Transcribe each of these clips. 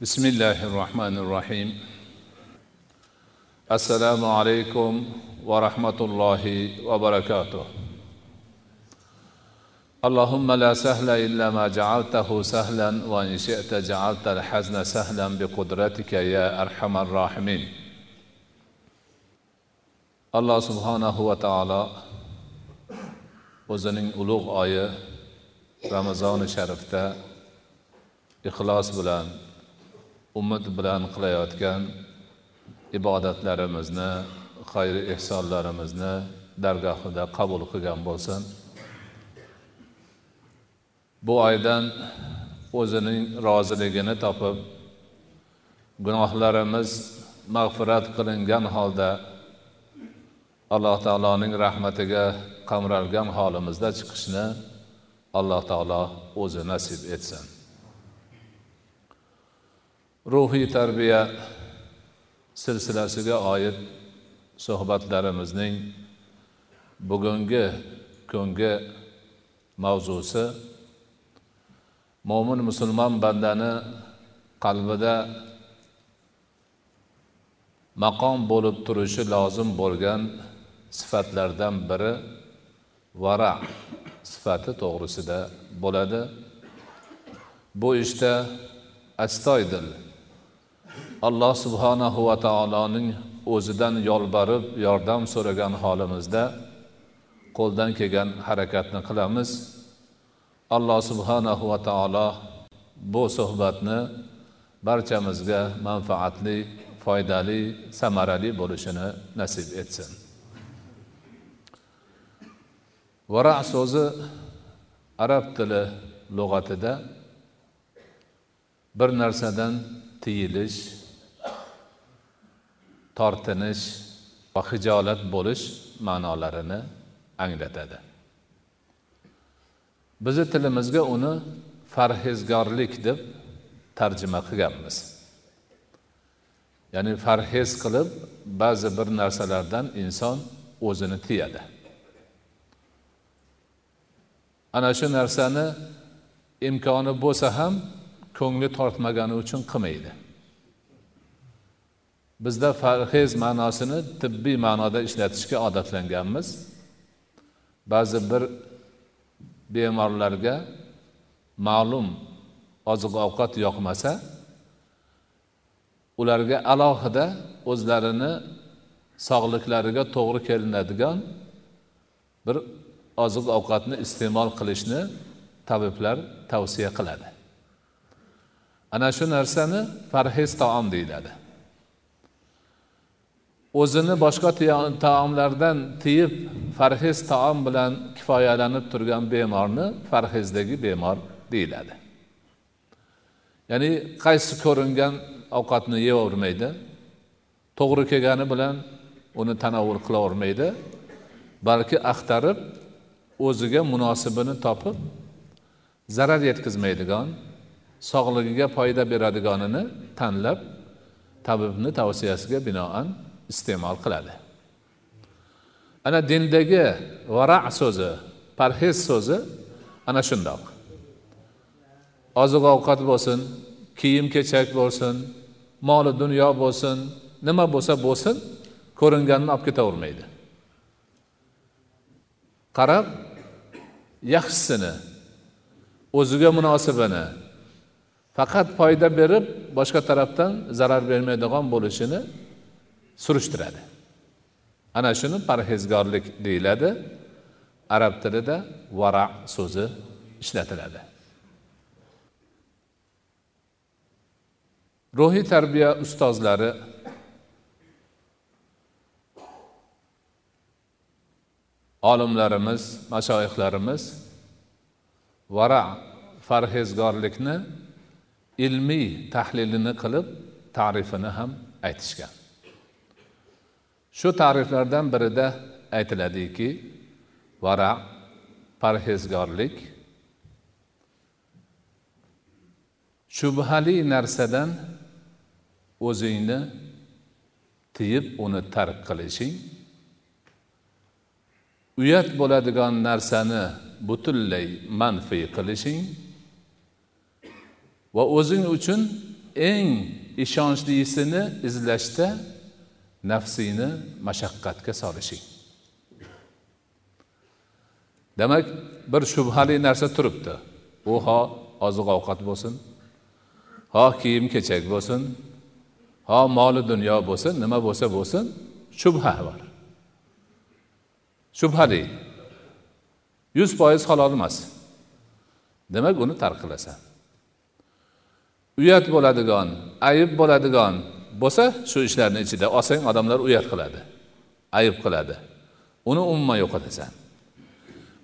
بسم الله الرحمن الرحيم السلام عليكم ورحمة الله وبركاته اللهم لا سهل إلا ما جعلته سهلا وإن شئت جعلت الحزن سهلا بقدرتك يا أرحم الراحمين subhanahu va taolo o'zining ulug' oyi ramazoni sharifda ixlos bilan umid bilan qilayotgan ibodatlarimizni xayri ehsonlarimizni dargohida qabul qilgan bo'lsin. Bu oydan o'zining roziligini topib gunohlarimiz mag'firat qilingan holda alloh taoloning rahmatiga qamralgan holimizda chiqishni alloh taolo o'zi nasib etsin. Ruhiy tarbiya silsilasiga oid suhbatlarimizning bugungi kungi mavzusi mo'min musulmon bandani qalbida maqom bo'lib turishi lozim bo'lgan sifatlardan biri vara sifati to'g'risida bo'ladi. Bu ishda astoydil alloh subhanahu va taoloning o'zidan yolborib yordam so'ragan holimizda qo'ldan kelgan harakatni qilamiz. Alloh subhanahu va taolo bu suhbatni barchamizga manfaatli foydali samarali bo'lishini nasib etsin. Vara so'zi arab tili lug'atida bir narsadan tiyilish tortinish va hijolat bo'lish ma'nolarini anglatadi. Bizni tilimizga uni farhezgorlik deb tarjima qilganmiz. Ya'ni farhez qilib ba'zi bir narsalardan inson o'zini tiyadi. Ana shu narsani imkoni bo'lsa ham ko'ngli tortmagani uchun qilmaydi. Bizda farhez ma'nosini tibbiy ma'noda ishlatishga odatlanganmiz. Ba'zi bir bemorlarga ma'lum oziq ovqat yoqmasa ularga alohida o'zlarini sog'liklariga to'g'ri kelinadigan bir oziq ovqatni iste'mol qilishni tabiblar tavsiya qiladi. Ana shu narsani parhez taom deyiladi. O'zini boshqa taomlardan tiyib farhez taom bilan kifoyalanib turgan bemorni farhezdagi bemor deyiladi. Ya'ni qaysi ko'ringan ovqatni yeyavermaydi to'g'ri kelgani bilan uni tanovvul qilavermaydi balki axtarib o'ziga munosibini topib zarar yetkazmaydigan sog'ligiga foyda beradiganini tanlab tabibni tavsiyasiga binoan iste'mol qiladi. Ana dindagi vara so'zi parhez so'zi ana shundoq. Oziq ovqat bo'lsin kiyim kechak bo'lsin moli dunyo bo'lsin nima bo'lsa bo'lsin ko'ringanini olib ketavermaydi. Qarab yaxshisini o'ziga munosibini faqat foyda berib boshqa tarafdan zarar bermaydigan bo'lishini surishtiradi. Ana shuni parhezgorlik deyiladi. Arab tilida vara so'zi ishlatiladi. Ruhiy tarbiya ustozlari olimlarimiz mashoyihlarimiz vara farhezgorlikni ilmiy tahlilini qilib ta'rifini ham aytishgan. Shu ta'riflardan birida aytiladiki vara parhezgorlik shubhali narsadan o'zingni tiyib uni tark qilishing uyat bo'ladigan narsani butunlay manfiy qilishing va o'zing uchun eng ishonchlisini izlashda nafsingni mashaqqatga solishing. Demak bir shubhali narsa turibdi. U ho oziq ovqat bo'lsin. Ho kiyim kechak bo'lsin. Ho moli dunyo bo'lsin nima bo'lsa bo'lsin shubha bor. Shubhali. Yuz foiz halol emas. Demak uni tark qilasan. Uyat bo'ladigan ayb bo'ladigan bo'lsa shu ishlarni ichida olsang odamlar uyat qiladi ayb qiladi. Uni umuman yo'qotasan.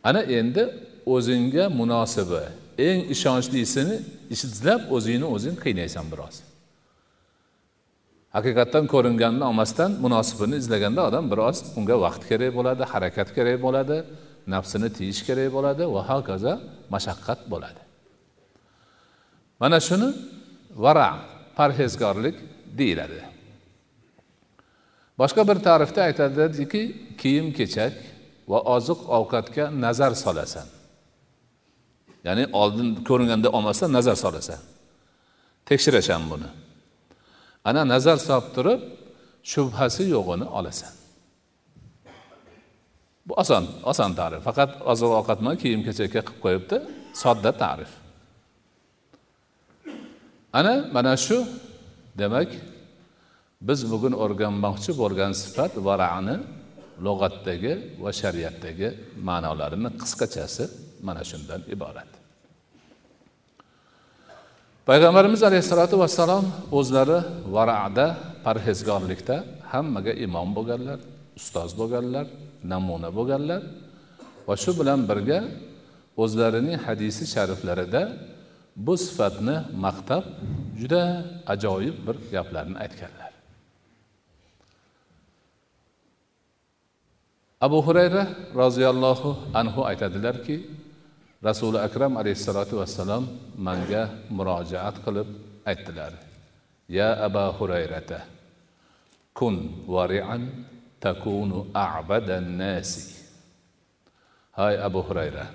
Ana endi o'zingga munosibi eng ishonchlisini izlab o'zingni o'zing qiynaysan biroz. Haqiqatdan ko'ringanini olmasdan munosibini izlaganda odam biroz unga vaqt kerak bo'ladi harakat kerak bo'ladi nafsini tiyish kerak bo'ladi va hokazo mashaqqat bo'ladi. Mana shuni vara parhezkorlik deyiladi. Boshqa bir ta'rifda aytadiki kiyim kechak va oziq ovqatga nazar solasan. Ya'ni oldin ko'ringanda olmasdan nazar solasan. Tekshirasan buni. Ana nazar solib turib shubhasi yo'g'ini olasan. Bu oson oson ta'rif. Faqat oziq ovqat bilan kiyim kechakka qilib qo'yibdi sodda ta'rif. Ana mana shu. Demak biz bugun o'rganmoqchi bo'lgan sifat varani lug'atdagi va shariatdagi ma'nolarini qisqachasi mana shundan iborat. Payg'ambarimiz alayhissalotu vassalom o'zlari varada parhezgorlikda hammaga imom bo'lganlar ustoz bo'lganlar namuna bo'lganlar va shu bilan birga o'zlarining hadisi shariflarida bu sifatni maqtab juda ajoyib bir gaplarni aytganlar. Abu hurayra roziyallohu anhu aytadilarki rasuli akram alayhissalotu vassalom manga murojaat qilib aytdilar. Ya aba hurayrata kun varian takunu abadan nasi. Hay abu hurayra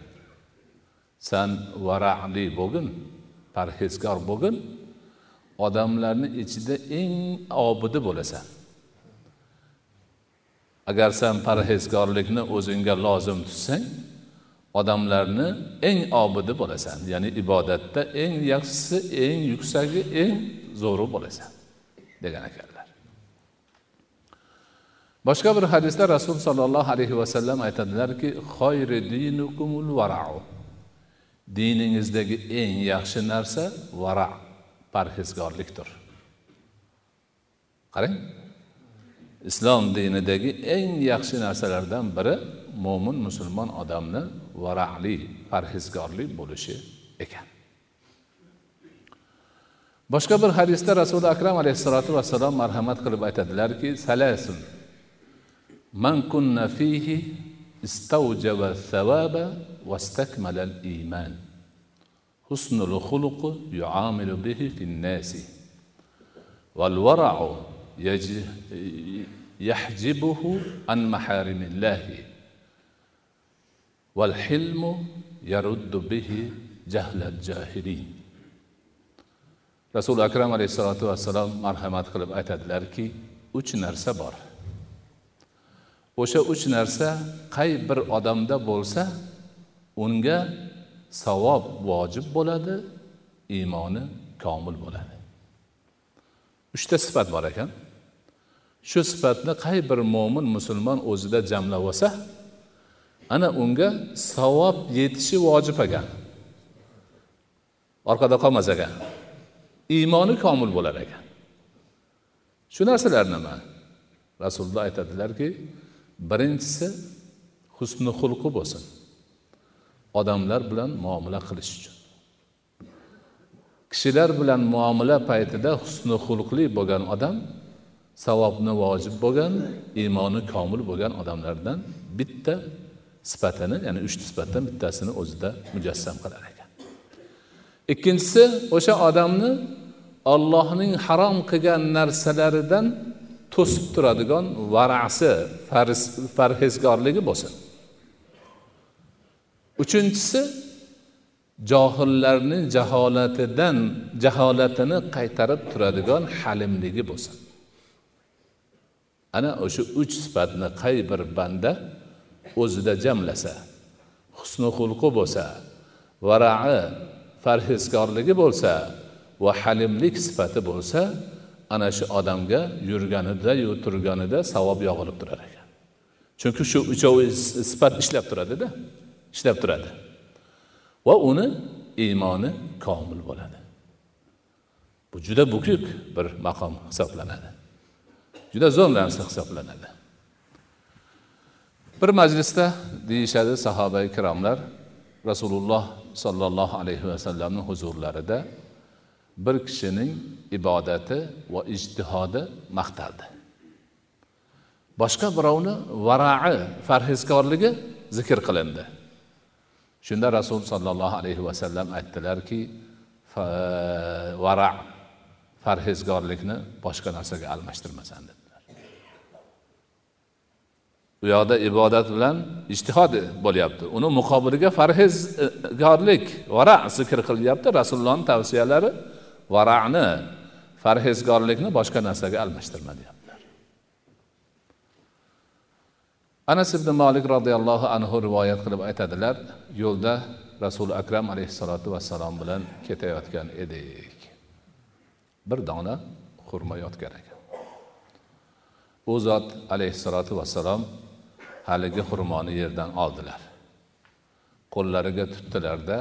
san varaqli bo'lgin parhezkor bo'lgin odamlarni ichida eng obidi bo'lasan. Agar san parhezkorlikni o'zingga lozim tutsang odamlarni eng obidi bo'lasan. Ya'ni ibodatda eng yaxshisi eng yuksagi eng zo'ri bo'lasan degan ekanlar. Boshqa bir hadisda rasul sollallohu alayhi vasallam aytadilarki diningizdagi eng yaxshi narsa vara parhezgorlikdir. Qarang. Islom dinidagi eng yaxshi narsalardan biri mo'min musulmon odamni varaqli parhezgorli bo'lishi ekan. Boshqa bir hadisda rasuli akram alayhissalotu vassalom marhamat qilib aytadilarki salasun. Man kunna fihi istawjaba thawaba واستكمل الإيمان. حسن الخلق يعامل به في الناس. والورع يحجبه عن محارم الله. والحلم يرد به جهل الجاهلين. رسول أكرم عليه الصلاة والسلام مرحمات قلب اتى الاركي uch narsa bor o'sha uch narsa qay bir odamda bo'lsa unga savob vojib bo'ladi iymoni komil bo'ladi. Uchta sifat bor ekan. Shu sifatni qay bir mo'min musulmon o'zida jamlab olsa ana unga savob yetishi vojib ekan. Orqada qolmas ekan. Iymoni komil bo'lar ekan. Shu narsalar nima rasululloh aytadilarki birinchisi husni xulqi bo'lsin. Odamlar bilan muomala qilish uchun. Kishilar bilan muomala paytida husni xulqli bo'lgan odam savobni vojib bo'lgan iymoni komil bo'lgan odamlardan bitta sifatini ya'ni uchta sifatdan bittasini o'zida mujassam qilar ekan. Ikkinchisi o'sha odamni ollohning harom qilgan narsalaridan to'sib turadigan varasi farhezgorligi bo'lsin. Uchinchisi johillarni jaholatidan jaholatini qaytarib turadigan halimligi bo'lsin ana o'sha uch sifatni qay bir banda o'zida jamlasa husni xulqi bo'lsa varai parhezkorligi bo'lsa va halimlik sifati bo'lsa ana shu odamga yurganida yu turganida savob yog'ilib turar ekan. Chunki shu uchovi sifat ishlab turadida. Ishlab turadi. Va uni iymoni komil bo'ladi. Bu juda bukuk bir maqom hisoblanadi. Juda zo'r narsa hisoblanadi. Bir majlisda deyishadi sahoba ikromlar rasululloh sollallohu alayhi vasallamni huzurlarida bir kishining ibodati va ijtihodi maqtaldi. Boshqa birovni varai farhezkorligi zikr qilindi. Shunda rasul sollallohu alayhi vasallam aytdilarki vara parhezgorlikni boshqa narsaga almashtirmasan dedilar. U yoqda ibodat bilan ijtihod bo'lyapti. Uni muqobiliga farhezgorlik vara zikr qilyapti rasulullohni tavsiyalari varani farhezgorlikni boshqa narsaga almashtirma deyapti. Anas ibn molik roziyallohu anhu rivoyat qilib aytadilar yo'lda rasuli akram alayhissalotu vassalom bilan ketayotgan edik. Bir dona xurmo yotgan ekan. U zot alayhissalotu vassalom haligi xurmoni yerdan oldilar. Qo'llariga tutdilarda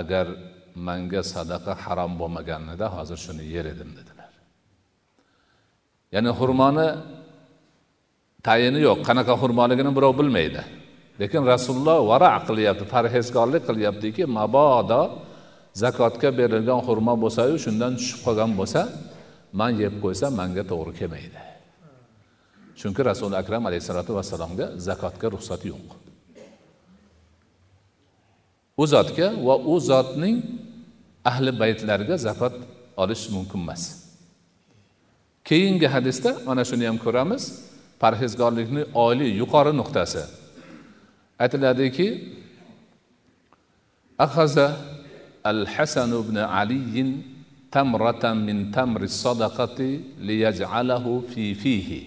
agar manga sadaqa harom bo'lmaganida hozir shuni yer edim dedilar. Ya'ni xurmoni tayini yo'q. Qanaqa xurmoligini birov bilmaydi. Lekin rasululloh vara qilyapti parhezkorlik qilyaptiki mabodo zakotga berilgan xurmo bo'lsayu shundan tushib qolgan bo'lsa man yeb qo'ysam manga to'g'ri kelmaydi. Chunki rasuli akram alayhissalotu vassalomga zakotga ruxsat yo'q. U zotga va u zotning ahli baytlariga zakot olish mumkin emas. Keyingi hadisda mana shuni ham ko'ramiz. Parhezgorlikni oliy yuqori nuqtasi aytiladiki ahaza al hasan ibn aliyin tamratan min tamri sadaqati liyaj'alahu fi fihi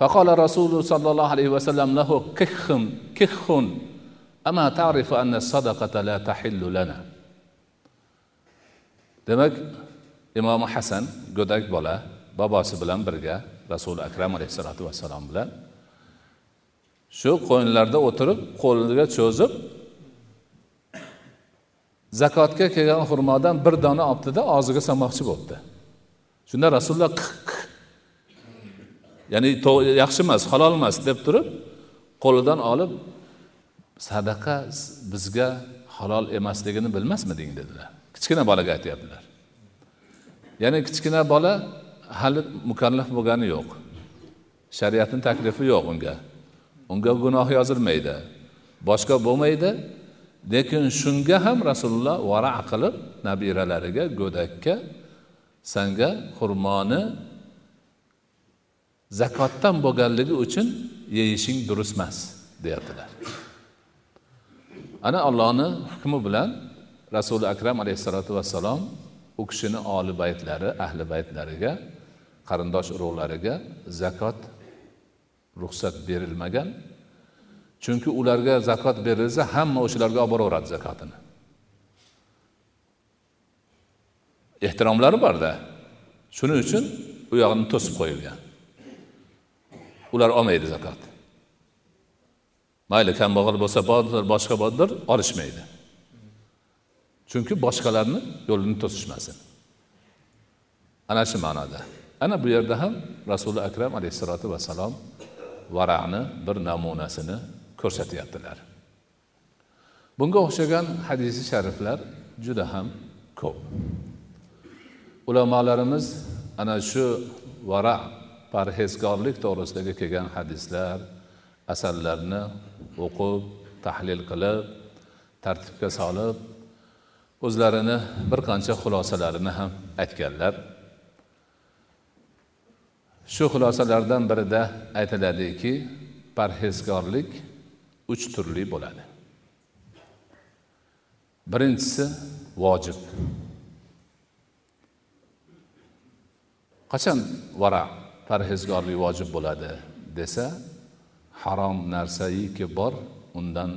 فقال رسول صلى الله عليه وسلم له كخ كخ أما تعرف أن الصدقة لا تحل لنا demak imomi hasan go'dak bola bobosi bilan birga rasuli akram alayhissalotu vassalom bilan shu qo'yinlarda o'tirib qo'liga cho'zib zakotga kelgan xurmodan bir dona olibdida og'ziga solmoqchi bo'libdi. Shunda rasululloh qiq ya'ni yaxshi emas halol emas deb turib qo'lidan olib sadaqa bizga halol emasligini bilmasmiding dedilar. Kichkina bolaga aytyaptilar. Ya'ni kichkina bola hali mukallaf bo'lgani yo'q. Shariatni taklifi yo'q unga. Unga gunoh yozilmaydi. Boshqa bo'lmaydi lekin shunga ham rasululloh vara qilib nabiralariga go'dakka sanga xurmoni zakotdan bo'lganligi uchun yeyishing durust emas deyaptilar. Ana allohni hukmi bilan rasuli akram alayhissalotu vassalom u kishini oli baytlari ahli baytlariga qarindosh urug'lariga zakot ruxsat berilmagan. Chunki ularga zakot berilsa hamma o'shalarga olib boraveradi zakotini. Ehtiromlari borda. Shuning uchun u yog'ini to'sib qo'yilgan. Ular olmaydi zakot. Mayli kambag'al bo'lsa bordir boshqa bordir olishmaydi. Chunki boshqalarni yo'lini to'sishmasin. Ana shu ma'noda. Ana bu yerda ham rasuli akram alayhissalotu vassalom varani bir namunasini ko'rsatyaptilar. Bunga o'xshagan hadisi shariflar juda ham ko'p. Ulamolarimiz ana shu vara parhezkorlik to'g'risidagi kelgan hadislar asarlarni o'qib tahlil qilib tartibga solib o'zlarini bir qancha xulosalarini ham aytganlar. Shu xulosalardan birida aytiladiki parhezkorlik uch turli bo'ladi. Birinchisi vojib. Qachon vara parhezgorlik vojib bo'ladi desa harom narsaiki bor undan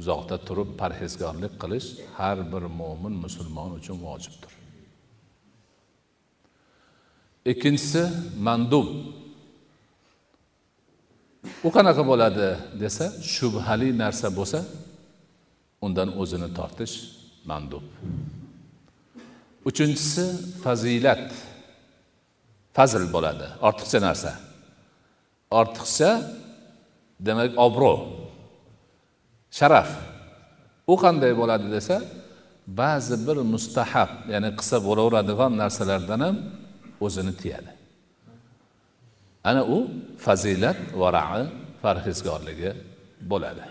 uzoqda turib parhezgorlik qilish har bir mo'min musulmon uchun vojibdir. Ikkinchisi mandub u qanaqa bo'ladi desa shubhali narsa bo'lsa undan o'zini tortish mandub. Uchinchisi fazilat. Fazl bo'ladi ortiqcha narsa. Ortiqcha demak obro' sharaf. U qanday bo'ladi desa ba'zi bir mustahab ya'ni qilsa bo'laveradigan narsalardan ham o'zini tiyadi. Ana u fazilat varai parhezgorligi bo'ladi.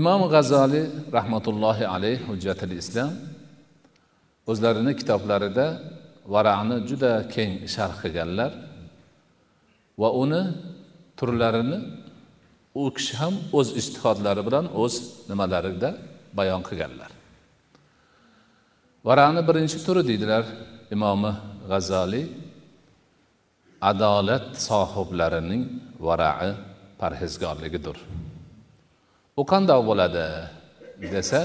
Imom g'azoliy rahmatullohi alayh hujjatil islom o'zlarini kitoblarida varani juda keng sharh qilganlar va uni turlarini u kishi ham o'z ishtihodlari bilan o'z nimalarida bayon qilganlar. Varani birinchi turi deydilar. Imomi g'azaliy adolat sohiblarining varai parhezgorligidir. U qandoq bo'ladi desa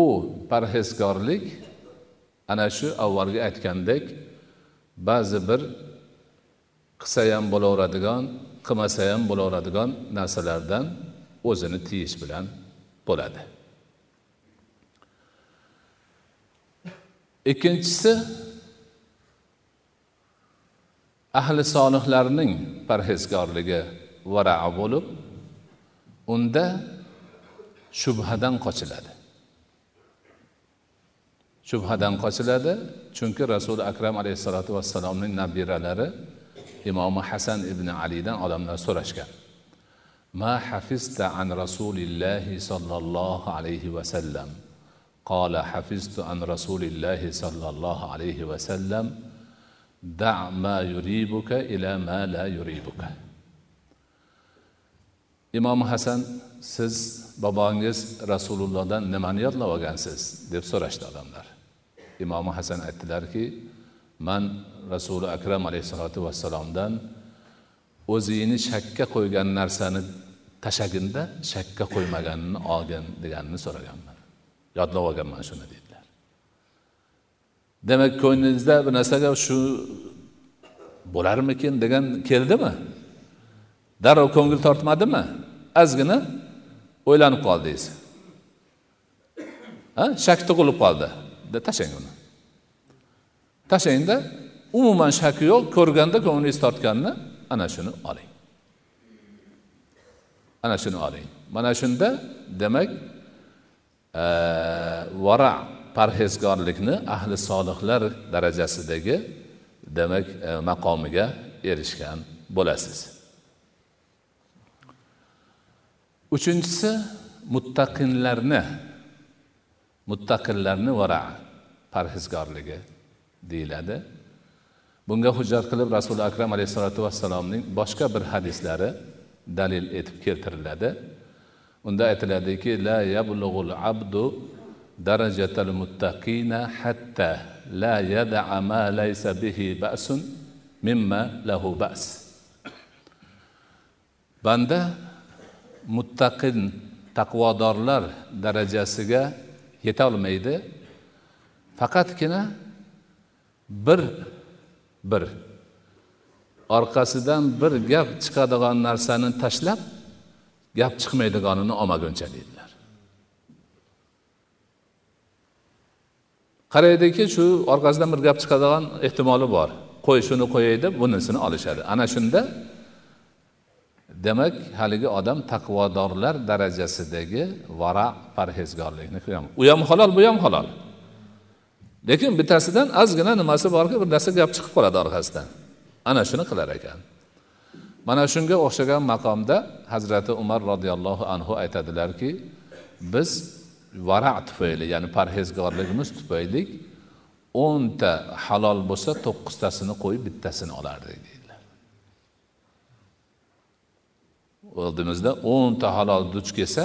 u parhezgorlik ana shu avvalgi aytgandek ba'zi bir qilsa ham bo'laveradigan qilmasa ham bo'laveradigan narsalardan o'zini tiyish bilan bo'ladi. Ikkinchisi ahli solihlarning parhezkorligi varaa bo'lib unda shubhadan qochiladi. Shubhadan qochiladi chunki rasuli akram alayhissalotu vassalomning nabiralari imomi hasan ibn alidan odamlar so'rashgan. Ma hafizta an rasulillahi sollallohu alayhi vasallam. قال حفظت عن رسول الله صلى الله عليه وسلم دع ما يريبك إلى ما لا يريبك imom hasan siz bobongiz rasulullohdan nimani yodlab olgansiz deb so'rashdi odamlar imomi hasan aytdilarki man rasuli akram alayhissalotu vassalomdan o'zingni shakka qo'ygan narsani tashaginda shakka qo'ymaganini olgin deganini so'raganman Yodlab olganman shuni deydilar demak ko'nglingizda bir narsaga shu bo'larmikin degan keldimi? Darrov ko'ngil tortmadimi? Ozgina o'ylanib qoldingiz. Ha shak tug'ilib qoldi. Tashlang uni. Tashlangda umuman shaki yo'q ko'rganda ko'nglingiz tortganini ana shuni oling. Ana shuni oling. Mana shunda demak vara parhezgorlikni ahli solihlar darajasidagi demak e, maqomiga erishgan bo'lasiz. Uchinchisi muttaqinlarni muttaqinlarni vara parhezgorligi deyiladi. Bunga hujjat qilib rasuli akram alayhissalotu vassalomning boshqa bir hadislari dalil etib keltiriladi. Unda aytiladiki la yablug'ul abdu darajatal muttaqina hatta la yada'a ma laysa bihi ba'sun mimma lahu ba's. Banda muttaqin taqvodorlar darajasiga yetolmaydi faqatgina bir bir. Orqasidan bir gap chiqadigan narsani tashlab gap chiqmaydiganini olmaguncha deydilar qaraydiki shu orqasidan bir gap chiqadigan ehtimoli bor. Qo'y shuni qo'yay deb bunisini olishadi. Ana shunda demak haligi odam taqvodorlar darajasidagi vara parhezgorlikni qilgan. U ham halol bu ham halol. Lekin bittasidan ozgina nimasi borki bir narsa gap chiqib qoladi orqasidan. Ana shuni qilar ekan. Mana shunga o'xshagan maqomda hazrati umar roziyallohu anhu aytadilarki biz vara tufayli ya'ni parhezgorligimiz tufayli o'nta halol bo'lsa to'qqiztasini qo'yib bittasini olardik deydilar. Oldimizda o'nta halol duch kelsa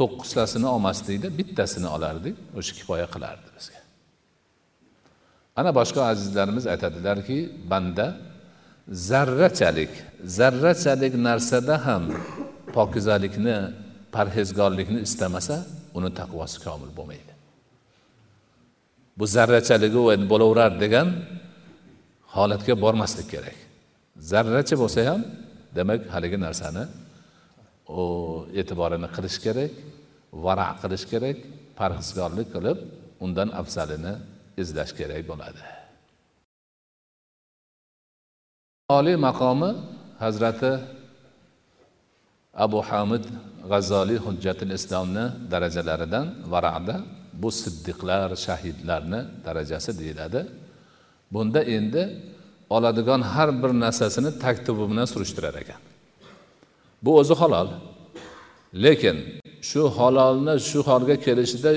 to'qqiztasini olmasdikda bittasini olardik o'sha kifoya qilardi bizga. Ana boshqa azizlarimiz aytadilarki banda zarrachalik. Zarrachalik narsada ham pokizalikni parhezgorlikni istamasa uni taqvosi komil bo'lmaydi. Bu zarrachaligi bo'laverar degan holatga bormaslik kerak. Zarracha bo'lsa ham demak haligi narsani u e'tiborini qilish kerak vara qilish kerak parhezgorlik qilib undan afzalini izlash kerak bo'ladi. Oliy maqomi hazrati abu hamid g'azzoliy hujjatil islomni darajalaridan varada bu siddiqlar shahidlarni darajasi deyiladi. Bunda endi oladigan har bir narsasini taktubi bilan surishtirar ekan. Bu o'zi halol. Lekin shu halolni shu holga kelishida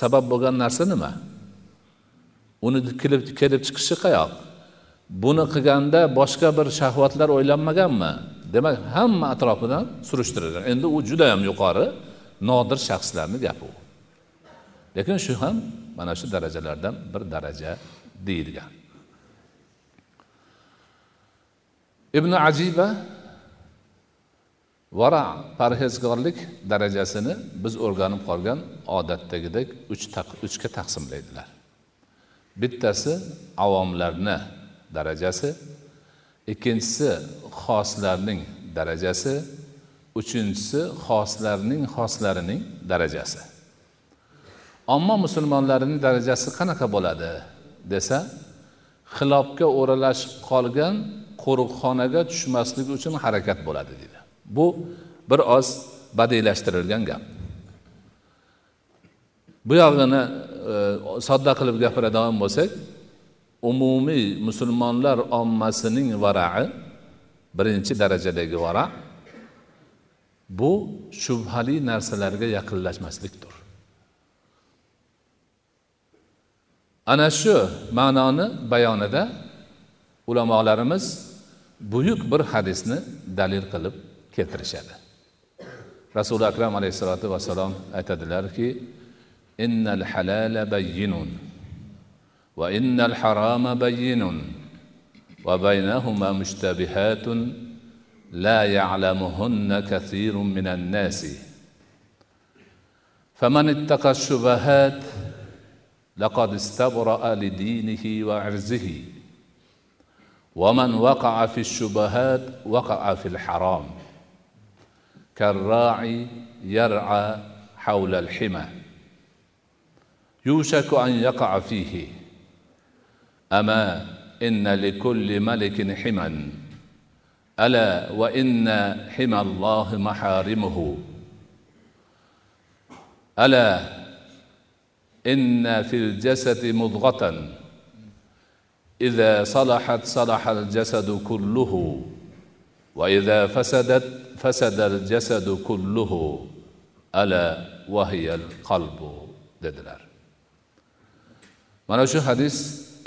sabab bo'lgan narsa nima? Uni kelib kelib chiqishi qayoq? Buni qilganda boshqa bir shahvatlar o'ylanmaganmi? Demak hamma atrofidan surishtirilgan. Endi u judayam yuqori nodir shaxslarni gapi u. Lekin shu ham mana shu darajalardan bir daraja deyilgan. Ibn ajiba vara parhezgorlik darajasini biz o'rganib qolgan odatdagidek uch uchga taqsimlaydilar. Bittasi avomlarni darajasi. Ikkinchisi xoslarning darajasi. Uchinchisi xoslarning xoslarining darajasi. Omma musulmonlarining darajasi qanaqa bo'ladi desa xilofga o'ralashib qolgan qo'riqxonaga tushmaslik uchun harakat bo'ladi deydi. Bu bir oz badiylashtirilgan gap. Bu yog'ini e, sodda qilib gapiradigan bo'lsak umumiy musulmonlar ommasining varai birinchi darajadagi vara bu shubhali narsalarga yaqinlashmaslikdir. Ana shu ma'noni bayonida ulamolarimiz buyuk bir hadisni dalil qilib keltirishadi. Rasuli akram alayhissalotu vassalom aytadilarki innal halala bayyinun. Innal harama bayyinun وبينهما مشتبهات لا يعلمهن كثير من الناس. فمن اتقى الشبهات لقد استبرأ لدينه وعرزه ومن وقع في الشبهات وقع في الحرام. كالراعي يرعى حول الحمى. يوشك أن يقع فيه. أما إن لكل ملك حما ألا وإن حمى الله محارمه. ألا إن في الجسد مضغة. إذا صلحت صلح الجسد كله وإذا فسدت فسد الجسد كله. ألا وهي القلب. Dediler. Bana şu حديث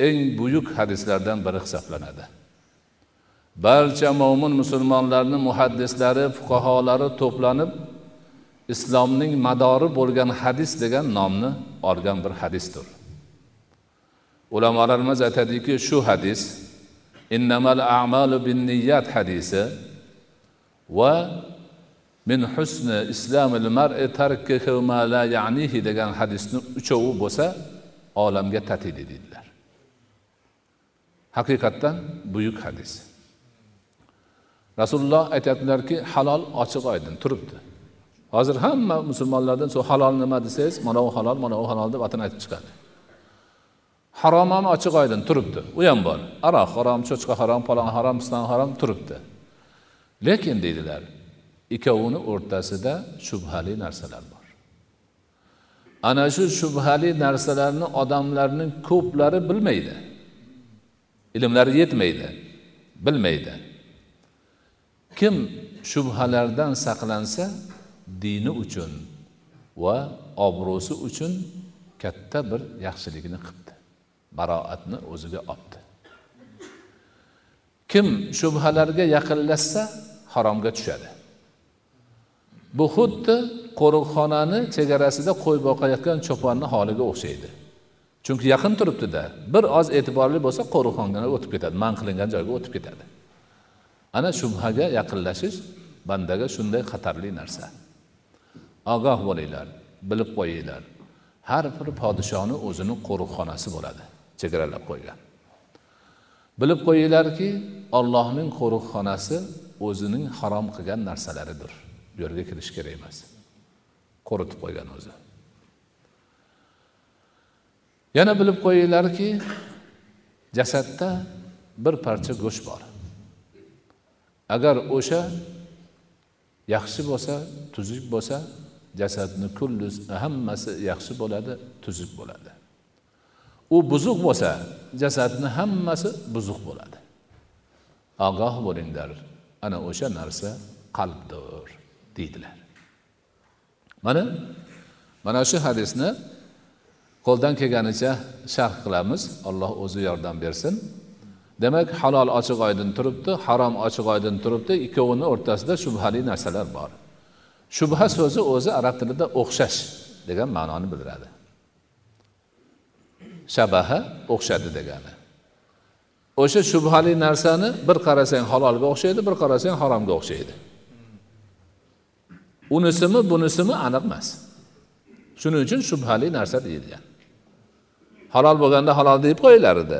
eng buyuk hadislardan biri hisoblanadi. Barcha mo'min musulmonlarni muhaddislari fuqaholari to'planib islomning madori bo'lgan hadis degan nomni olgan bir hadisdir. Ulamolarimiz aytadiki shu hadis innamal a'malu bin niyat hadisi va min husni islomil mar'i tarkihi ma la ya'nihi degan hadisni uchovi bo'lsa olamga tatiydi deydilar haqiqatdan buyuk hadis. Rasululloh aytyaptilarki halol ochiq oydin turibdi. Hozir hamma musulmonlardan shu halol nima desangiz mana u halol mana u halol deb atini aytib chiqadi. Harom ham ochiq oydin turibdi. U ham bor. Aroq harom cho'chqa harom palon harom piston harom turibdi. Lekin deydilar ikkovini o'rtasida shubhali narsalar bor. Ana shu shubhali narsalarni odamlarning ko'plari bilmaydi. Ilmlari yetmaydi bilmaydi. Kim shubhalardan saqlansa dini uchun va obro'si uchun katta bir yaxshilikni qilibdi baroatni o'ziga olibdi kim shubhalarga yaqinlashsa haromga tushadi. Bu xuddi qo'riqxonani chegarasida qo'y boqayotgan cho'ponni holiga o'xshaydi. Chunki yaqin turibdida. Bir oz e'tiborli bo'lsa qo'riqxonaga o'tib ketadi man qilingan joyga o'tib ketadi. Ana shubhaga yaqinlashish bandaga shunday xatarli narsa. Ogoh bo'linglar bilib qo'yinglar har bir podshoni o'zini qo'riqxonasi bo'ladi chegaralab qo'ygan. Bilib qo'yinglarki ollohning qo'riqxonasi o'zining harom qilgan narsalaridir. Bu yerga kirish kerak emas. Qo'ritib qo'ygan o'zi. Yana bilib qo'yinglarki jasadda bir parcha go'sht bor. Agar o'sha yaxshi bo'lsa tuzuk bo'lsa jasadni kulli hammasi yaxshi bo'ladi tuzuk bo'ladi. U buzuq bo'lsa jasadni hammasi buzuq bo'ladi. Ogoh bo'linglar ana o'sha narsa qalbdir deydilar. Mana mana shu hadisni qo'ldan kelganicha sharh qilamiz. Alloh o'zi yordam bersin. Demak halol ochiq oydin turibdi harom ochiq oydin turibdi. Ikkovini o'rtasida shubhali narsalar bor. Shubha so'zi o'zi arab tilida o'xshash degan ma'noni bildiradi. Shabaha o'xshadi degani. O'sha shubhali narsani bir qarasang halolga o'xshaydi bir qarasang haromga o'xshaydi. Unisimi bunisimi aniq emas. Shuning uchun shubhali narsa deyilgan halol bo'lganda halol deb qo'yilar edi.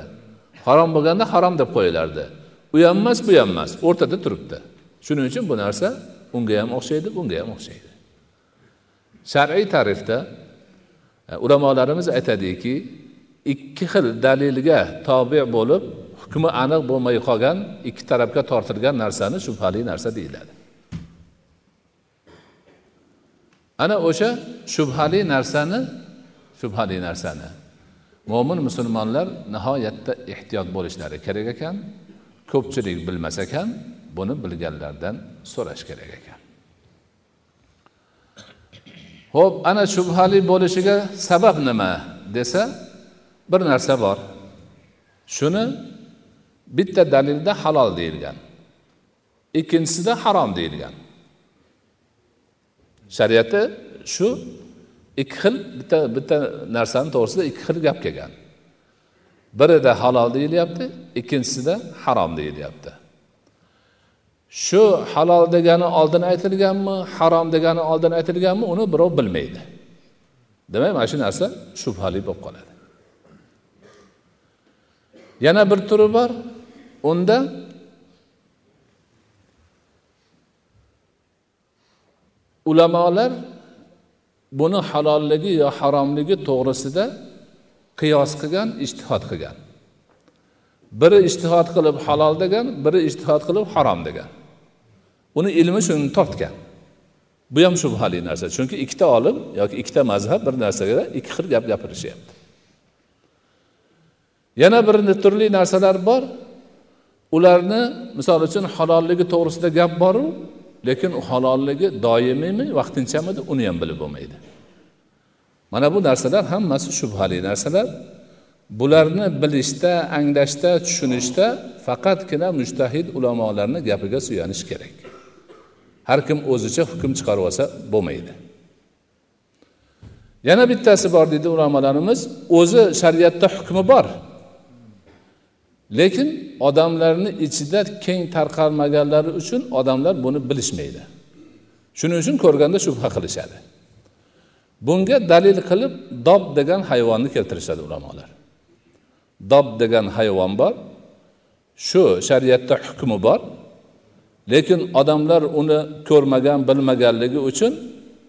Harom bo'lganda harom deb qo'yilardi u ham emas bu ham emas o'rtada turibdi. Shuning uchun bu narsa unga ham o'xshaydi bunga ham o'xshaydi. Shar'iy ta'rifda e, ulamolarimiz aytadiki ikki xil dalilga tobe bo'lib hukmi aniq bo'lmay qolgan ikki tarafga tortilgan narsani shubhali narsa deyiladi. Ana o'sha shubhali narsani shubhali narsani. Mo'min musulmonlar nihoyatda ehtiyot bo'lishlari kerak ekan ko'pchilik bilmas ekan buni bilganlardan so'rash kerak ekan. Ho'p ana shubhali bo'lishiga sabab nima desa bir narsa bor. Shuni bitta dalilda halol deyilgan ikkinchisida harom deyilgan. Shariatda shu ikki xil bitta bitta narsani to'g'risida ikki xil gap kelgan. Birida halol deyilyapti ikkinchisida harom deyilyapti. Shu halol degani oldin aytilganmi harom degani oldin aytilganmi uni birov bilmaydi. Demak mana shu narsa shubhali bo'lib qoladi. Yana bir turi bor unda ulamolar buni halolligi yo haromligi to'g'risida qiyos qilgan ishtihod qilgan. Biri ishtihod qilib halol degan biri ishtihod qilib harom degan. Uni ilmi shuni tortgan bu ham shubhali narsa chunki ikkita olim yoki ikkita mazhab bir narsaga ikki xil gap gapirishyapti. Yana bir turli narsalar bor. Ularni misol uchun halolligi to'g'risida gap boru lekin u halolligi doimiymi vaqtinchamidi uni ham bilib bo'lmaydi. Mana bu narsalar hammasi shubhali narsalar. Bularni bilishda anglashda tushunishda faqatgina mujtahid ulamolarni gapiga suyanish kerak. Har kim o'zicha hukm chiqarib olsa bo'lmaydi. Yana bittasi bor deydi ulamolarimiz o'zi shariatda hukmi bor. Lekin odamlarni ichida keng tarqalmaganlari uchun odamlar buni bilishmaydi. Shuning uchun ko'rganda shubha qilishadi. Bunga dalil qilib dob degan hayvonni keltirishadi ulamolar. Dob degan hayvon bor shu shariatda hukmi bor lekin odamlar uni ko'rmagan bilmaganligi uchun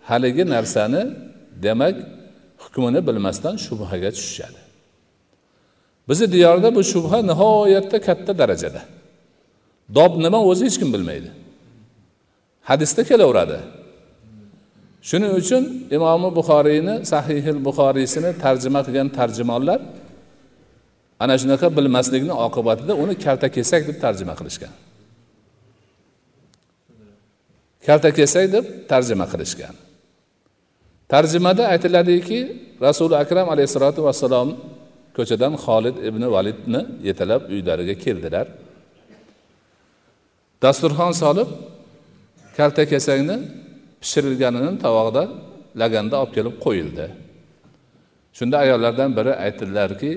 haligi narsani demak hukmini bilmasdan shubhaga tushishadi. Bizni diyorda bu shubha nihoyatda katta darajada. Dob nima o'zi hech kim bilmaydi. Hadisda kelaveradi. Shuning uchun imomi buxoriyni sahihil buxoriysini tarjima qilgan tarjimonlar ana shunaqa bilmaslikni oqibatida uni kaltakesak deb tarjima qilishgan. Kaltakesak deb tarjima qilishgan. Tarjimada aytiladiki rasuli akram alayhissalotu vassalom ko'chadan xolid ibn validni yetalab uylariga keldilar. Dasturxon solib kaltakesakni pishirilganini tovoqda laganda olib kelib qo'yildi. Shunda ayollardan biri aytdilarki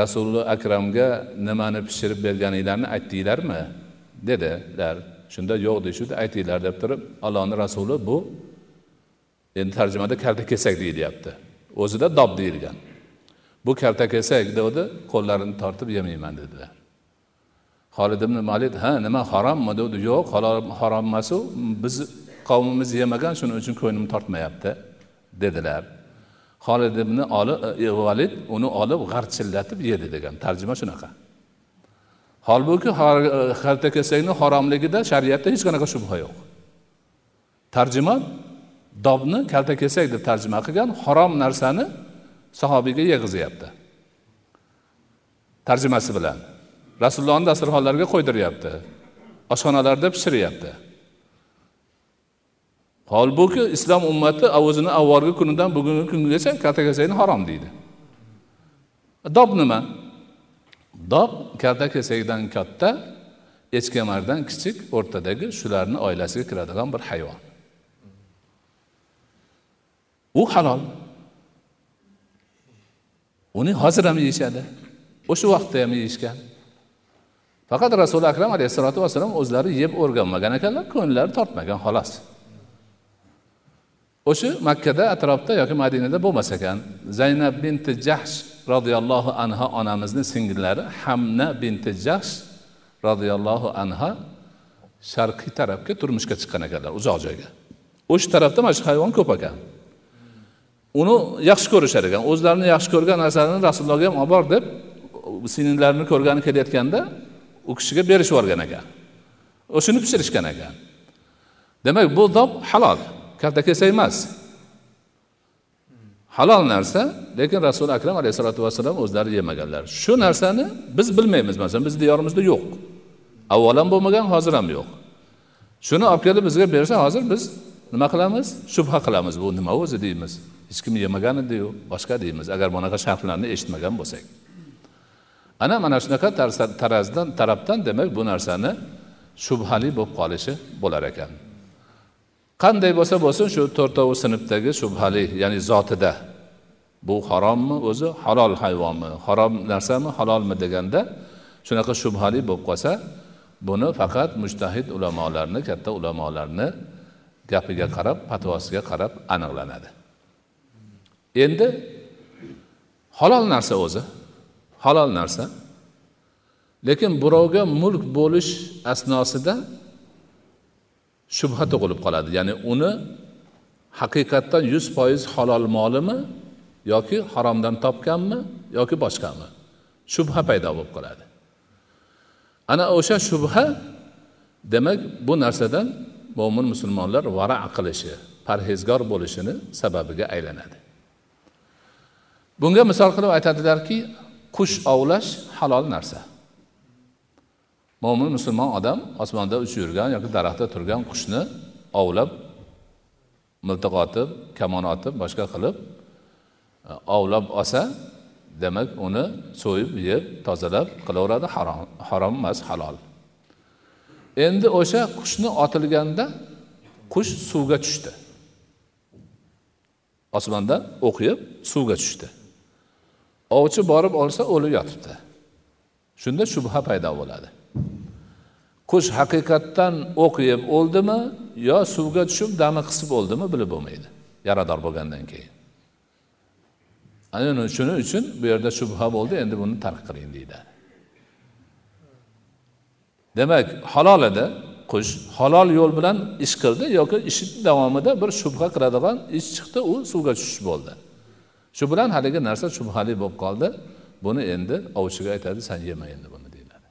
rasuli akramga nimani pishirib berganinglarni aytdinglarmi? Dedilar. Shunda yo'q deyishdi aytinglar deb turib allohni rasuli bu endi tarjimada kalta kesak deyilyapti o'zida dob deyilgan. Bu kalta kesak degdi qo'llarini tortib yemayman dedilar. Holid ibn malid ha nima harommi degdi yo'q harom emas u. Biz qavmimiz yemagan shuning uchun ko'nglim tortmayapti dedilar. Holid ibn e, valid uni olib g'archillatib yedi degan tarjima shunaqa. Holbuki e, kaltakesakni haromligida shariatda hech qanaqa shubha yo'q. Tarjima dobni kalta kesak deb tarjima qilgan harom narsani sahobiyga yeg'izyapti tarjimasi bilan. Rasulullohni dasturxonlariga qo'ydiryapti. Oshxonalarda pishiryapti. Holbuki islom ummati o'zini avvalgi kunidan bugungi kungacha kaltakesakni harom deydi. Dob nima? Dob kaltakesakdan katta echkemardan kichik o'rtadagi shularni oilasiga kiradigan bir hayvon. U halol uni hozir ham yeyishadi. O'sha vaqtda ham yeyishgan. Faqat rasuli akram alayhissalotu vassalom o'zlari yeb o'rganmagan ekanlar ko'ngillari tortmagan xolos. O'sha makkada atrofda yoki madinada bo'lmas ekan. Zaynab binti jahsh roziyallohu anha onamizni singillari hamna binti jahsh roziyallohu anha sharqiy tarafga turmushga chiqqan ekanlar uzoq joyga. O'sha tarafda mana shu hayvon ko'p ekan. Uni yaxshi ko'rishar ekan. O'zlarini yaxshi ko'rgan narsalarni rasulullohga ham olib bor deb singillarini ko'rgani kelayotganda u kishiga berishib yuborgan ekan. O'shani pishirishgan ekan. Demak bu dob halol. Kaltakesak emas. Halol narsa lekin rasuli akram alayhissalotu vassalom o'zlari yemaganlar. Shu narsani biz bilmaymiz. Masalan bizni diyorimizda yo'q. Avval ham bo'lmagan hozir ham yo'q. Shuni olib kelib bizga bersa hozir biz nima qilamiz? Shubha qilamiz. Bu nima o'zi deymiz. Hech kim yemagan ediyu boshqa deymiz. Agar bunaqa sharhlarni eshitmagan bo'lsak. Ana mana shunaqa tarazdan tarafdan demak bu narsani shubhali bo'lib qolishi bo'lar ekan. Qanday bo'lsa bo'lsin shu to'rtovi sinfdagi shubhali ya'ni zotida. Bu harommi o'zi? Halol hayvonmi? Harom narsami halolmi deganda shunaqa shubhali bo'lib qolsa buni faqat mushtahid ulamolarni katta ulamolarni gapiga qarab fatvosiga qarab aniqlanadi. Endi halol narsa o'zi halol narsa. Lekin birovga mulk bo'lish asnosida shubha tug'ilib qoladi. Ya'ni uni haqiqatdan yuz foiz halol molimi yoki haromdan topganmi yoki boshqami? Shubha paydo bo'lib qoladi. Ana o'sha shubha demak bu narsadan mo'min musulmonlar vara qilishi parhezgor bo'lishini sababiga aylanadi. Bunga misol qilib aytadilarki qush ovlash halol narsa. Mo'min musulmon odam osmonda uchib yurgan yoki daraxtda turgan qushni ovlab miltiq otib kamon otib boshqa qilib e, ovlab olsa demak uni so'yib yeb tozalab qilaveradi harom harom emas halol. Endi o'sha qushni otilganda qush suvga tushdi. Osmondan o'qiyib suvga tushdi. Ovchi borib olsa o'lib yotibdi. Shunda shubha paydo bo'ladi. Qush haqiqatdan o'qiyib o'ldimi yo suvga tushib dami qisib o'ldimi bilib bo'lmaydi. Yarador bo'lgandan keyin. Ana shuning uchun bu yerda shubha bo'ldi endi buni tark qiling deyiladi demak halol edi qush halol yo'l bilan ish qildi yoki ishi davomida bir shubha qiladigan ish chiqdi u suvga tushish bo'ldi. Shu bilan haligi narsa shubhali bo'lib qoldi. Buni endi ovchiga aytadi san yema endi buni deyiladi.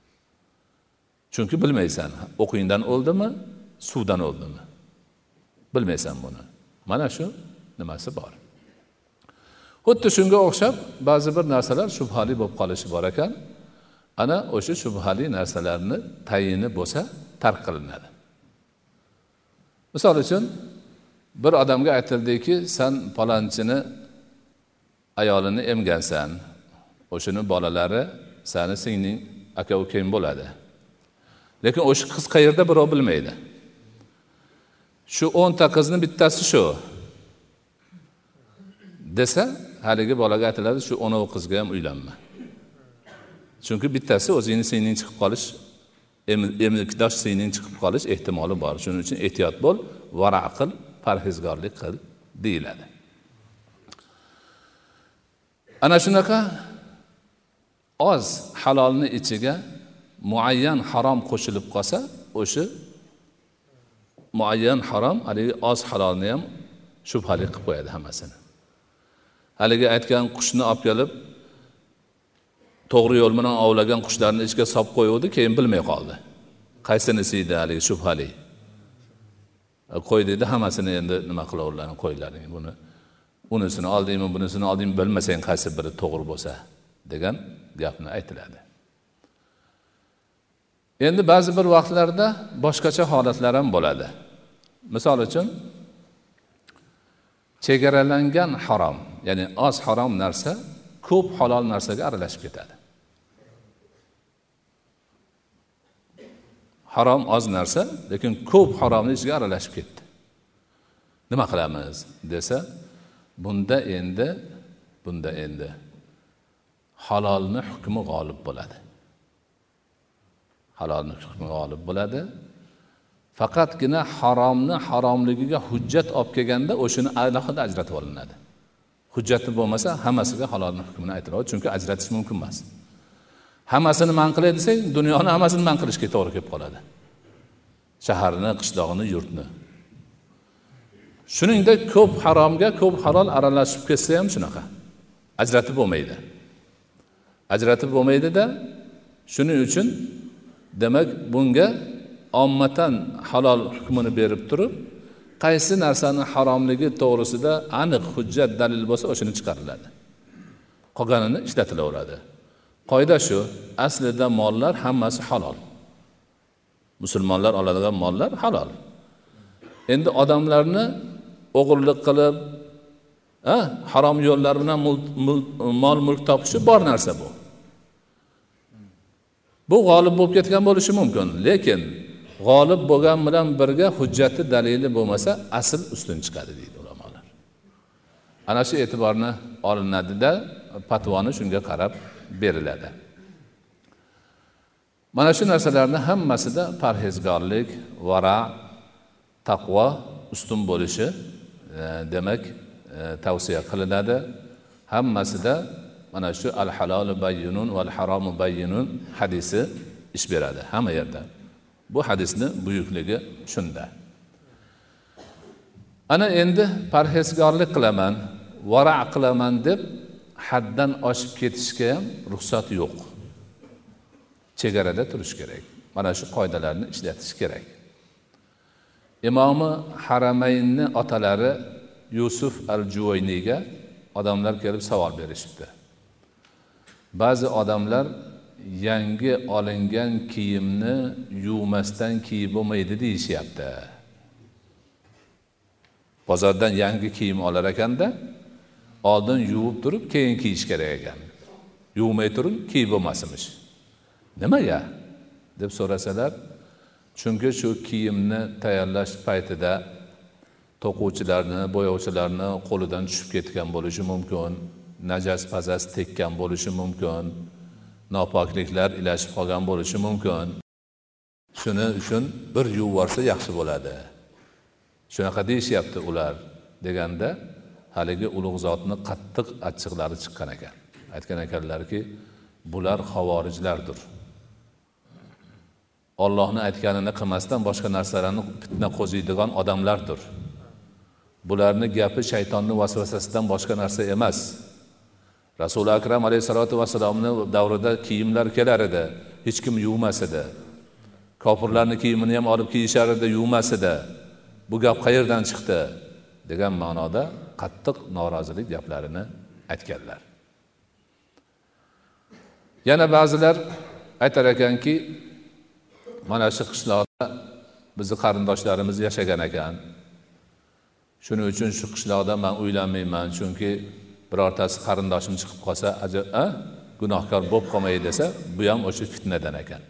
Chunki bilmaysan o'qingdan o'ldimi suvdan o'ldimi? Bilmaysan buni. Mana shu nimasi bor. Xuddi shunga o'xshab ba'zi bir narsalar shubhali bo'lib qolishi bor ekan. Ana o'sha shubhali narsalarni tayini bo'lsa tark qilinadi. Misol uchun bir odamga aytildiki san palonchini ayolini emgansan. O'shani bolalari sani singling aka ukang bo'ladi. Lekin o'sha qiz qayerda birov bilmaydi. Shu o'nta qizni bittasi shu desa haligi bolaga aytiladi shu o'novi qizga ham uylanma. Chunki bittasi o'zingni singling chiqib qolish emlikdosh singling chiqib qolish ehtimoli bor. Shuning uchun ehtiyot bo'l vara qil parhezgorlik qil deyiladi. Ana shunaqa oz halolni ichiga muayyan harom qo'shilib qolsa o'sha muayyan harom haligi oz halolni ham shubhali qilib qo'yadi hammasini. Haligi aytgan qushni olib kelib to'g'ri yo'l bilan ovlagan qushlarni ichiga solib qo'yuvdi keyin bilmay qoldi. Qaysinisi edi haligi shubhali? E, qo'y dedi hammasini endi nima qilaverlaring qo'ylaring buni unisini oldingmi bunisini oldingmi bilmasang qaysi biri to'g'ri bo'lsa degan gapni aytiladi. Endi ba'zi bir vaqtlarda boshqacha holatlar ham bo'ladi. Misol uchun chegaralangan harom ya'ni oz harom narsa ko'p halol narsaga aralashib ketadi. Harom oz narsa lekin ko'p haromni ichiga aralashib ketdi. Nima qilamiz desa bunda endi bunda endi. Halolni hukmi g'olib bo'ladi. Halolni hukmi g'olib bo'ladi. Faqatgina haromni haromligiga hujjat olib kelganda o'shani alohida ajratib olinadi. Hujjati bo'lmasa hammasiga halolni hukmini aytiladi chunki ajratish mumkin emas. Hammasini man qilay desang dunyoni hammasini man qilishga to'g'ri kelib qoladi. Shaharni qishlog'ini yurtni. Shuningdek ko'p haromga ko'p halol aralashib ketsa ham shunaqa. Ajratib bo'lmaydi. Ajratib bo'lmaydida shuning uchun demak bunga ommatan halol hukmini berib turib qaysi narsani haromligi to'g'risida aniq hujjat dalil bo'lsa o'shani chiqariladi. Qolganini ishlatilaveradi. Qoida shu aslida mollar hammasi halol. Musulmonlar oladigan mollar halol. Endi odamlarni o'g'irlik qilib harom yo'llar bilan mol mulk topishi bor narsa bu. Bu g'olib bo'lib ketgan bo'lishi mumkin lekin g'olib bo'lgan bilan birga hujjati dalili bo'lmasa asl ustun chiqadi deydi ulamolar. Ana shu e'tiborni olinadida patvoni shunga qarab beriladi. Mana shu narsalarni hammasida parhezgorlik vara taqvo ustun bo'lishi e, demak e, tavsiya qilinadi. Hammasida mana shu al halolu bayyunun val haromu bayyunun hadisi ish beradi hamma yerda. Bu hadisni buyukligi shunda. Ana endi parhezgorlik qilaman vara qilaman deb haddan oshib ketishga ham ruxsat yo'q. Chegarada turish kerak. Mana shu qoidalarni ishlatish kerak. Imomi haramaynni otalari yusuf al juvayniyga odamlar kelib savol berishibdi. Ba'zi odamlar yangi olingan kiyimni yuvmasdan kiyib bo'lmaydi deyishyapti. Bozordan yangi kiyim olar ekanda. Oldin yuvib turib keyin kiyish kerak ekan. Yuvmay turib kiyib bo'lmasmish. Nimaga deb so'rasalar. Chunki shu kiyimni tayyorlash paytida to'quvchilarni bo'yovchilarni qo'lidan tushib ketgan bo'lishi mumkin najas pazas tekkan bo'lishi mumkin nopokliklar ilashib qolgan bo'lishi mumkin. Shuning uchun bir yuvib yuborsa yaxshi bo'ladi. Shunaqa deyishyapti ular deganda haligi ulug' zotni qattiq achchiqlari chiqqan ekan. Aytgan ekanlarki bular havorijlardir ollohni aytganini qilmasdan boshqa narsalarni fitna qo'ziydigan odamlardir. Bularni gapi shaytonni vasvasasidan boshqa narsa emas. Rasuli akram alayhissalotu vassalomni davrida kiyimlar kelar edi hech kim yuvmas edi. Kofirlarni kiyimini ham olib kiyishar edi yuvmas edi. Bu gap qayerdan chiqdi? Degan ma'noda qattiq norozilik gaplarini aytganlar. Yana ba'zilar aytar ekanki mana shu qishloqda bizni qarindoshlarimiz yashagan ekan. Shuning uchun shu qishloqda man uylanmayman chunki birortasi qarindoshim chiqib qolsa a gunohkor bo'lib qolmay desa bu ham o'sha fitnadan ekan.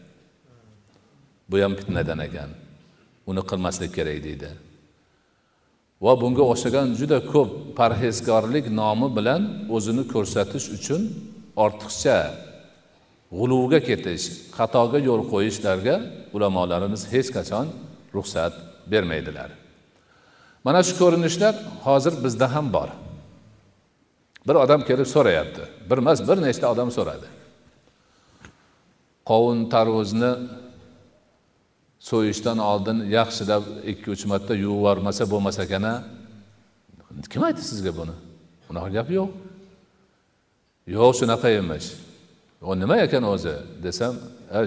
Bu ham fitnadan ekan. Uni qilmaslik kerak deydi. Va bunga o'xshagan juda ko'p parhezkorlik nomi bilan o'zini ko'rsatish uchun ortiqcha g'uluvga ketish xatoga yo'l qo'yishlarga ulamolarimiz hech qachon ruxsat bermaydilar. Mana shu ko'rinishlar hozir bizda ham bor. Bir odam kelib so'rayapti. Bir emas bir nechta odam so'radi. Qovun tarvuzni so'yishdan oldin yaxshilab ikki uch marta yuvib yubormasa bo'lmas ekan a kim aytdi sizga buni? Unaqa gap yo'q. Yo'q shunaqa emish. U nima ekan o'zi? Desam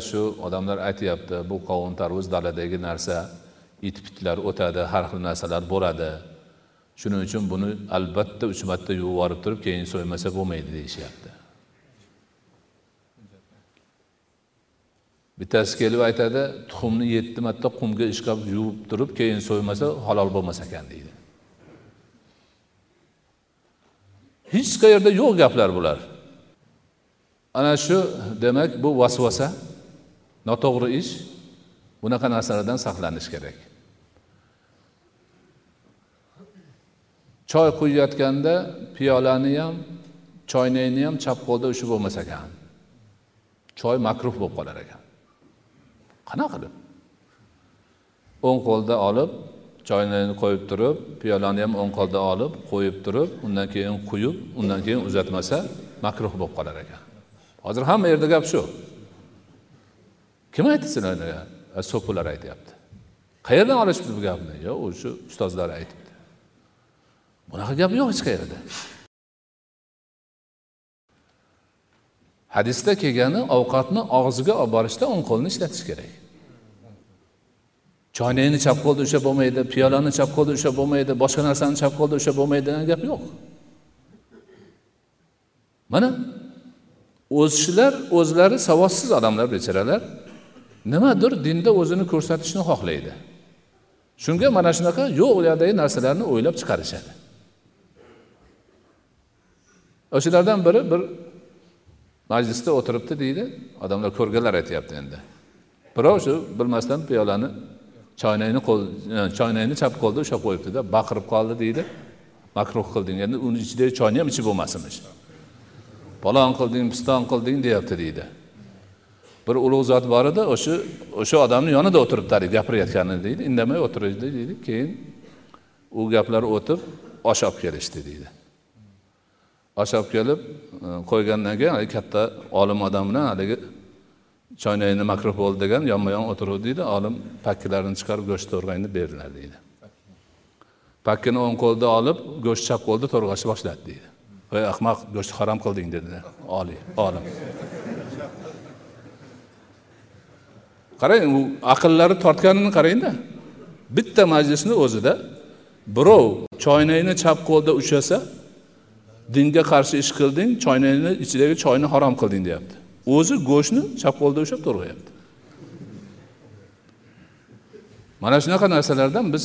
shu odamlar aytyapti bu qovun tarvuz daladagi narsa it pitlar o'tadi har xil narsalar bo'ladi. Shuning uchun buni albatta uch marta yuvib yuborib turib keyin so'ymasa bo'lmaydi deyishyapti. Bittasi kelib aytadi tuxumni yetti marta qumga ishqab yuvib turib keyin so'ymasa halol bo'lmas ekan deydi. Hech qayerda yo'q gaplar bular. Ana shu demak bu vasvasa noto'g'ri ish bunaqa narsalardan saqlanish kerak. Choy quyayotganda piyolani ham choynakni ham chap qo'lda ushlab bo'lmas ekan. Choy makruh bo'lib qolar ekan. Qanaqa qilib o'ng qo'lda olib choynakni qo'yib turib piyolani ham o'ng qo'lda olib qo'yib turib undan keyin quyib undan keyin uzatmasa makruh bo'lib qolar ekan. Hozir hamma yerda gap shu. Kim aytdi sizlarga so'pilar aytyapti. Qayerdan olishibdi bu gapni? Yo'q u shu ustozlar aytibdi. Bunaqa gap yo'q hech qayerda. Hadisda kelgani ovqatni og'ziga olib borishda o'ng qo'lni ishlatish kerak. Choynakni chap qo'lda ushlab bo'lmaydi piyolani chap qo'lda ushlab bo'lmaydi boshqa narsani chap qo'lda ushlab bo'lmaydi degan gap yo'q. Mana o'zshular o'zlari savodsiz odamlar bechoralar nimadir dinda o'zini ko'rsatishni xohlaydi. Shunga mana shunaqa yo'q u yoqdagi narsalarni o'ylab chiqarishadi. O'shalardan biri bir majlisda o'tiribdi deydi. Odamlar ko'rganlar aytyapti endi. Birov shu bilmasdan piyolani choynakni qo'l e, choynakni chap qo'lda ushlab qo'yibdida baqirib qoldi deydi. Makruh qilding endi uni ichidagi choyni ham ichib bo'lmasinmish palon qilding piston qilding deyapti deydi. Bir ulug' zot bor edi o'sha o'sha odamni yonida o'tiribdi haligi gapirayotganini deydi. Indamay o'tirishdi deydi. Keyin u gaplar o'tib osh olib kelishdi deydi. Osh olib kelib e, qo'ygandan keyin haligi katta olim odam bilan haligi choynakni makruh bo'ldi degan yonma yon o'tiruvdi deydi. Olim pakkilarini chiqarib go'shtni to'rg'ayni berdilar deydi. Pakkini o'ng qo'lda olib go'sht chap qo'lda to'rg'ashni boshladi deydi. Ey ahmoq go'shtni harom qilding dedilar oliy olim. Qarang u aqllari tortganini qarangda. Bitta majlisni o'zida birov choynakni chap qo'lda ushlasa dinga qarshi ish qilding choynakni ichidagi choyni harom qilding deyapti. O'zi go'shtni chap qo'lida ushlab to'rg'ayapti mana shunaqa narsalardan biz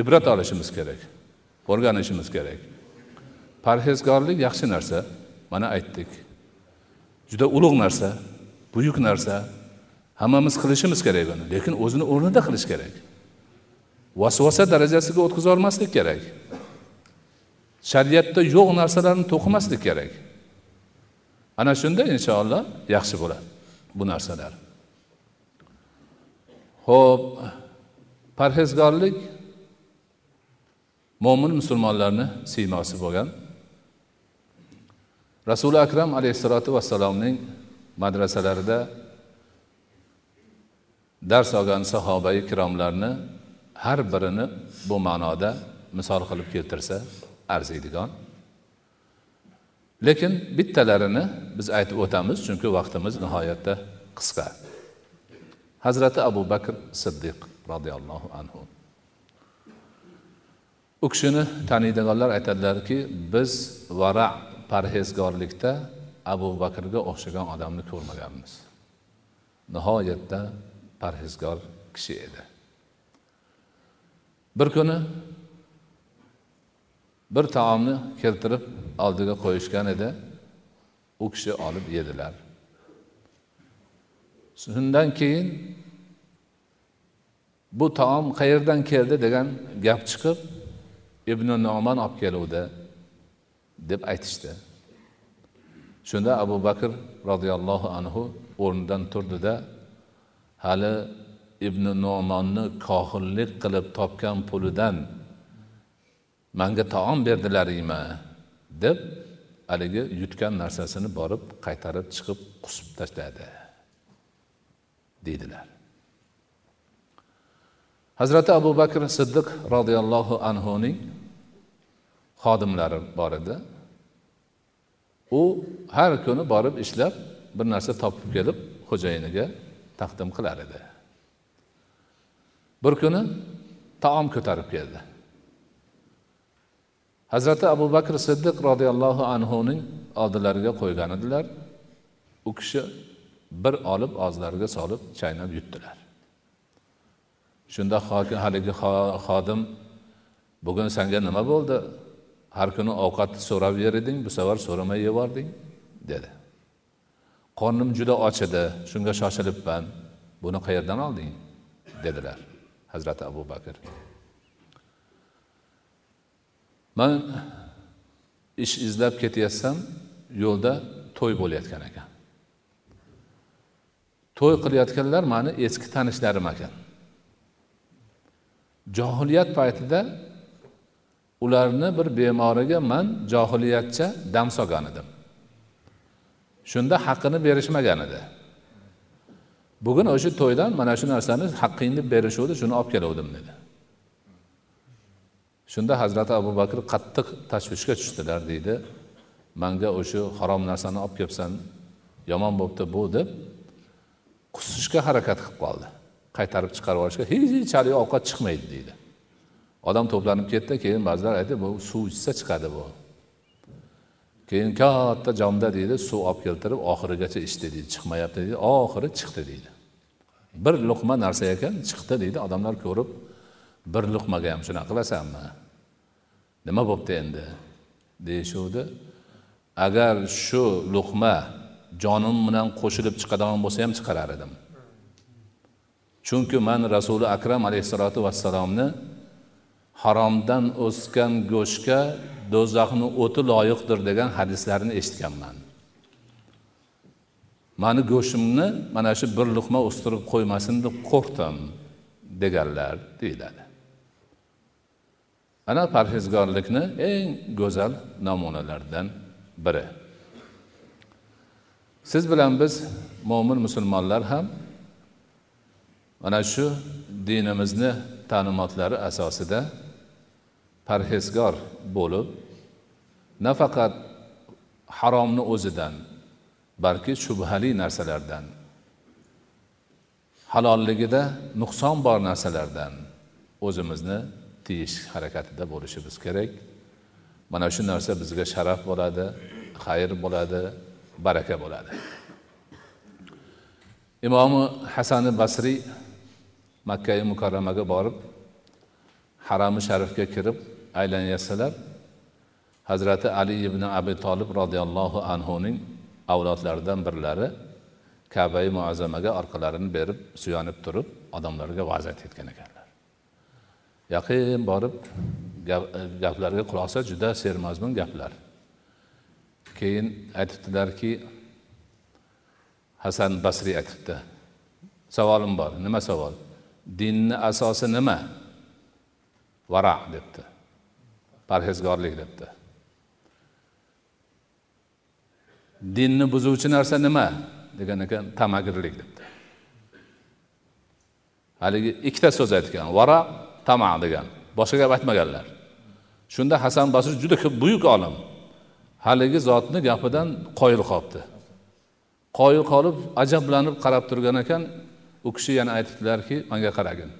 ibrat olishimiz kerak o'rganishimiz kerak. Parhezkorlik yaxshi narsa mana aytdik. Juda ulug' narsa buyuk narsa hammamiz qilishimiz kerak buni lekin o'zini o'rnida qilish kerak. Vasvasa darajasiga o'tkaza olmaslik kerak. Shariatda yo'q narsalarni to'qimaslik kerak. Ana shunda inshaalloh yaxshi bo'ladi bu narsalar. Ho'p parhezgorlik mo'min musulmonlarni siymosi bo'lgan. Rasuli akram alayhissalotu vassalomning madrasalarida dars olgan sahobai ikromlarni har birini bu ma'noda misol qilib keltirsa arziydigan. Lekin bittalarini biz aytib o'tamiz chunki vaqtimiz nihoyatda qisqa. Hazrati abu bakr siddiq roziyallohu anhu. U kishini taniydiganlar aytadilarki biz vara parhezgorlikda abu bakrga o'xshagan odamni ko'rmaganmiz. Nihoyatda parhezgor kishi edi. Bir kuni bir taomni keltirib oldiga qo'yishgan edi. U kishi olib yedilar. Shundan keyin bu taom qayerdan keldi degan gap chiqib ibn nomon olib keluvdi deb aytishdi. Shunda abu bakr roziyallohu anhu o'rnidan turdida hali ibn nomonni kohillik qilib topgan pulidan manga taom berdilaringmi? deb haligi yutgan narsasini borib qaytarib chiqib qusib tashladi. Deydilar. Hazrati abu bakr siddiq roziyallohu anhuning xodimlari bor edi. U har kuni borib ishlab bir narsa topib kelib xo'jayiniga taqdim qilar edi. Bir kuni taom ko'tarib keldi. Hazrati abu bakr siddiq roziyallohu anhuning oldilariga qo'ygan edilar. U kishi bir olib og'zlariga solib chaynab yutdilar. Shunda haligi xodim bugun sanga nima bo'ldi? Har kuni ovqatni so'rab yer eding bu safar so'ramay yebording dedi. Qornim juda och edi shunga shoshilibman. Buni qayerdan olding? dedilar hazrati abu bakr. Man ish izlab ketayotsam yo'lda to'y bo'layotgan ekan. To'y qilayotganlar mani eski tanishlarim ekan. Johiliyat paytida ularni bir bemoriga man johiliyatcha dam solgan edim. Shunda haqqini berishmagan edi. Bugun o'sha to'ydan mana shu narsani haqqingni berishuvdi shuni olib keluvdim dedi. Shunda hazrati abu bakr qattiq tashvishga tushdilar deydi. Manga o'sha harom narsani olib kelibsan yomon bo'libdi bu deb qusishga harakat qilib qoldi. Qaytarib chiqarib yuborishga hech haligi ovqat chiqmaydi deydi. Odam to'planib ketdi keyin ba'zilar aytdi bu suv ichsa chiqadi bu. Keyin katta jomda deydi suv olib keltirib oxirigacha ichdi deydi chiqmayapti deydi. Oxiri chiqdi deydi. Bir luqma narsa ekan chiqdi deydi. Odamlar ko'rib bir luqmaga ham shunaqa qilasanmi? Nima bo'pti endi? Deyishuvdi. Agar shu luqma jonim bilan qo'shilib chiqadigan bo'lsa ham chiqarar edim. Chunki man rasuli akram alayhissalotu vassalomni haromdan o'sgan go'shtga do'zaxni o'ti loyiqdir degan hadislarni eshitganman. Mani go'shtimni mana shu bir luqma o'stirib qo'ymasin deb qo'rqdim deganlar deyiladi. Ana parhezgorlikni eng go'zal namunalaridan biri. Siz bilan biz mo'min musulmonlar ham mana shu dinimizni ta'limotlari asosida parhezgor bo'lib nafaqat haromni o'zidan balki shubhali narsalardan halolligida nuqson bor narsalardan o'zimizni tiyish harakatida bo'lishimiz kerak. Mana shu narsa bizga sharaf bo'ladi xayr bo'ladi baraka bo'ladi. Imomi hasani basriy makkai mukarramaga borib harami sharifga kirib aylanayotsalar hazrati ali ibn abi tolib roziyallohu anhuning avlodlaridan birlari kabai muazzamaga orqalarini berib suyanib turib odamlarga va'z etgan ekanlar. Yaqin borib gaplarga quloq solsa juda sermazmun gaplar. Keyin aytibdilarki hasan basriy aytibdi savolim bor nima savol? Dinni asosi nima? Vara debdi parhezgorlik debdi. Dinni buzuvchi narsa nima? Degan ekan tamagirlik debdi. Haligi ikkita so'z aytgan vara tama degan boshqa gap aytmaganlar. Shunda hasan basri juda ko'p buyuk olim. Haligi zotni gapidan qoyil qolibdi. Qoyil qolib ajablanib qarab turgan ekan u kishi yana aytibdilarki manga qaragin.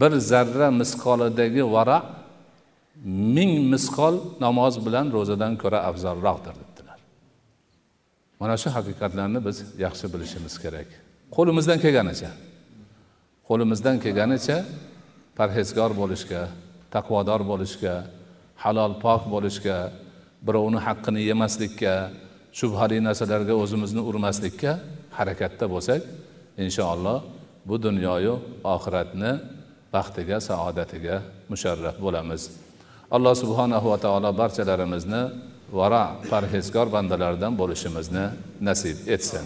Bir zarra misqolidagi varaq ming misqol namoz bilan ro'zadan ko'ra afzalroqdir debdilar. Mana shu haqiqatlarni biz yaxshi bilishimiz kerak. Qo'limizdan kelganicha. Qo'limizdan kelganicha parhezgor bo'lishga taqvodor bo'lishga halol pok bo'lishga birovni haqqini yemaslikka shubhali narsalarga o'zimizni urmaslikka harakatda bo'lsak inshaalloh bu dunyoyu oxiratni baxtiga saodatiga musharraf bo'lamiz. Alloh subhanahu va taolo barchalarimizni vara parhezkor bandalardan bo'lishimizni nasib etsin.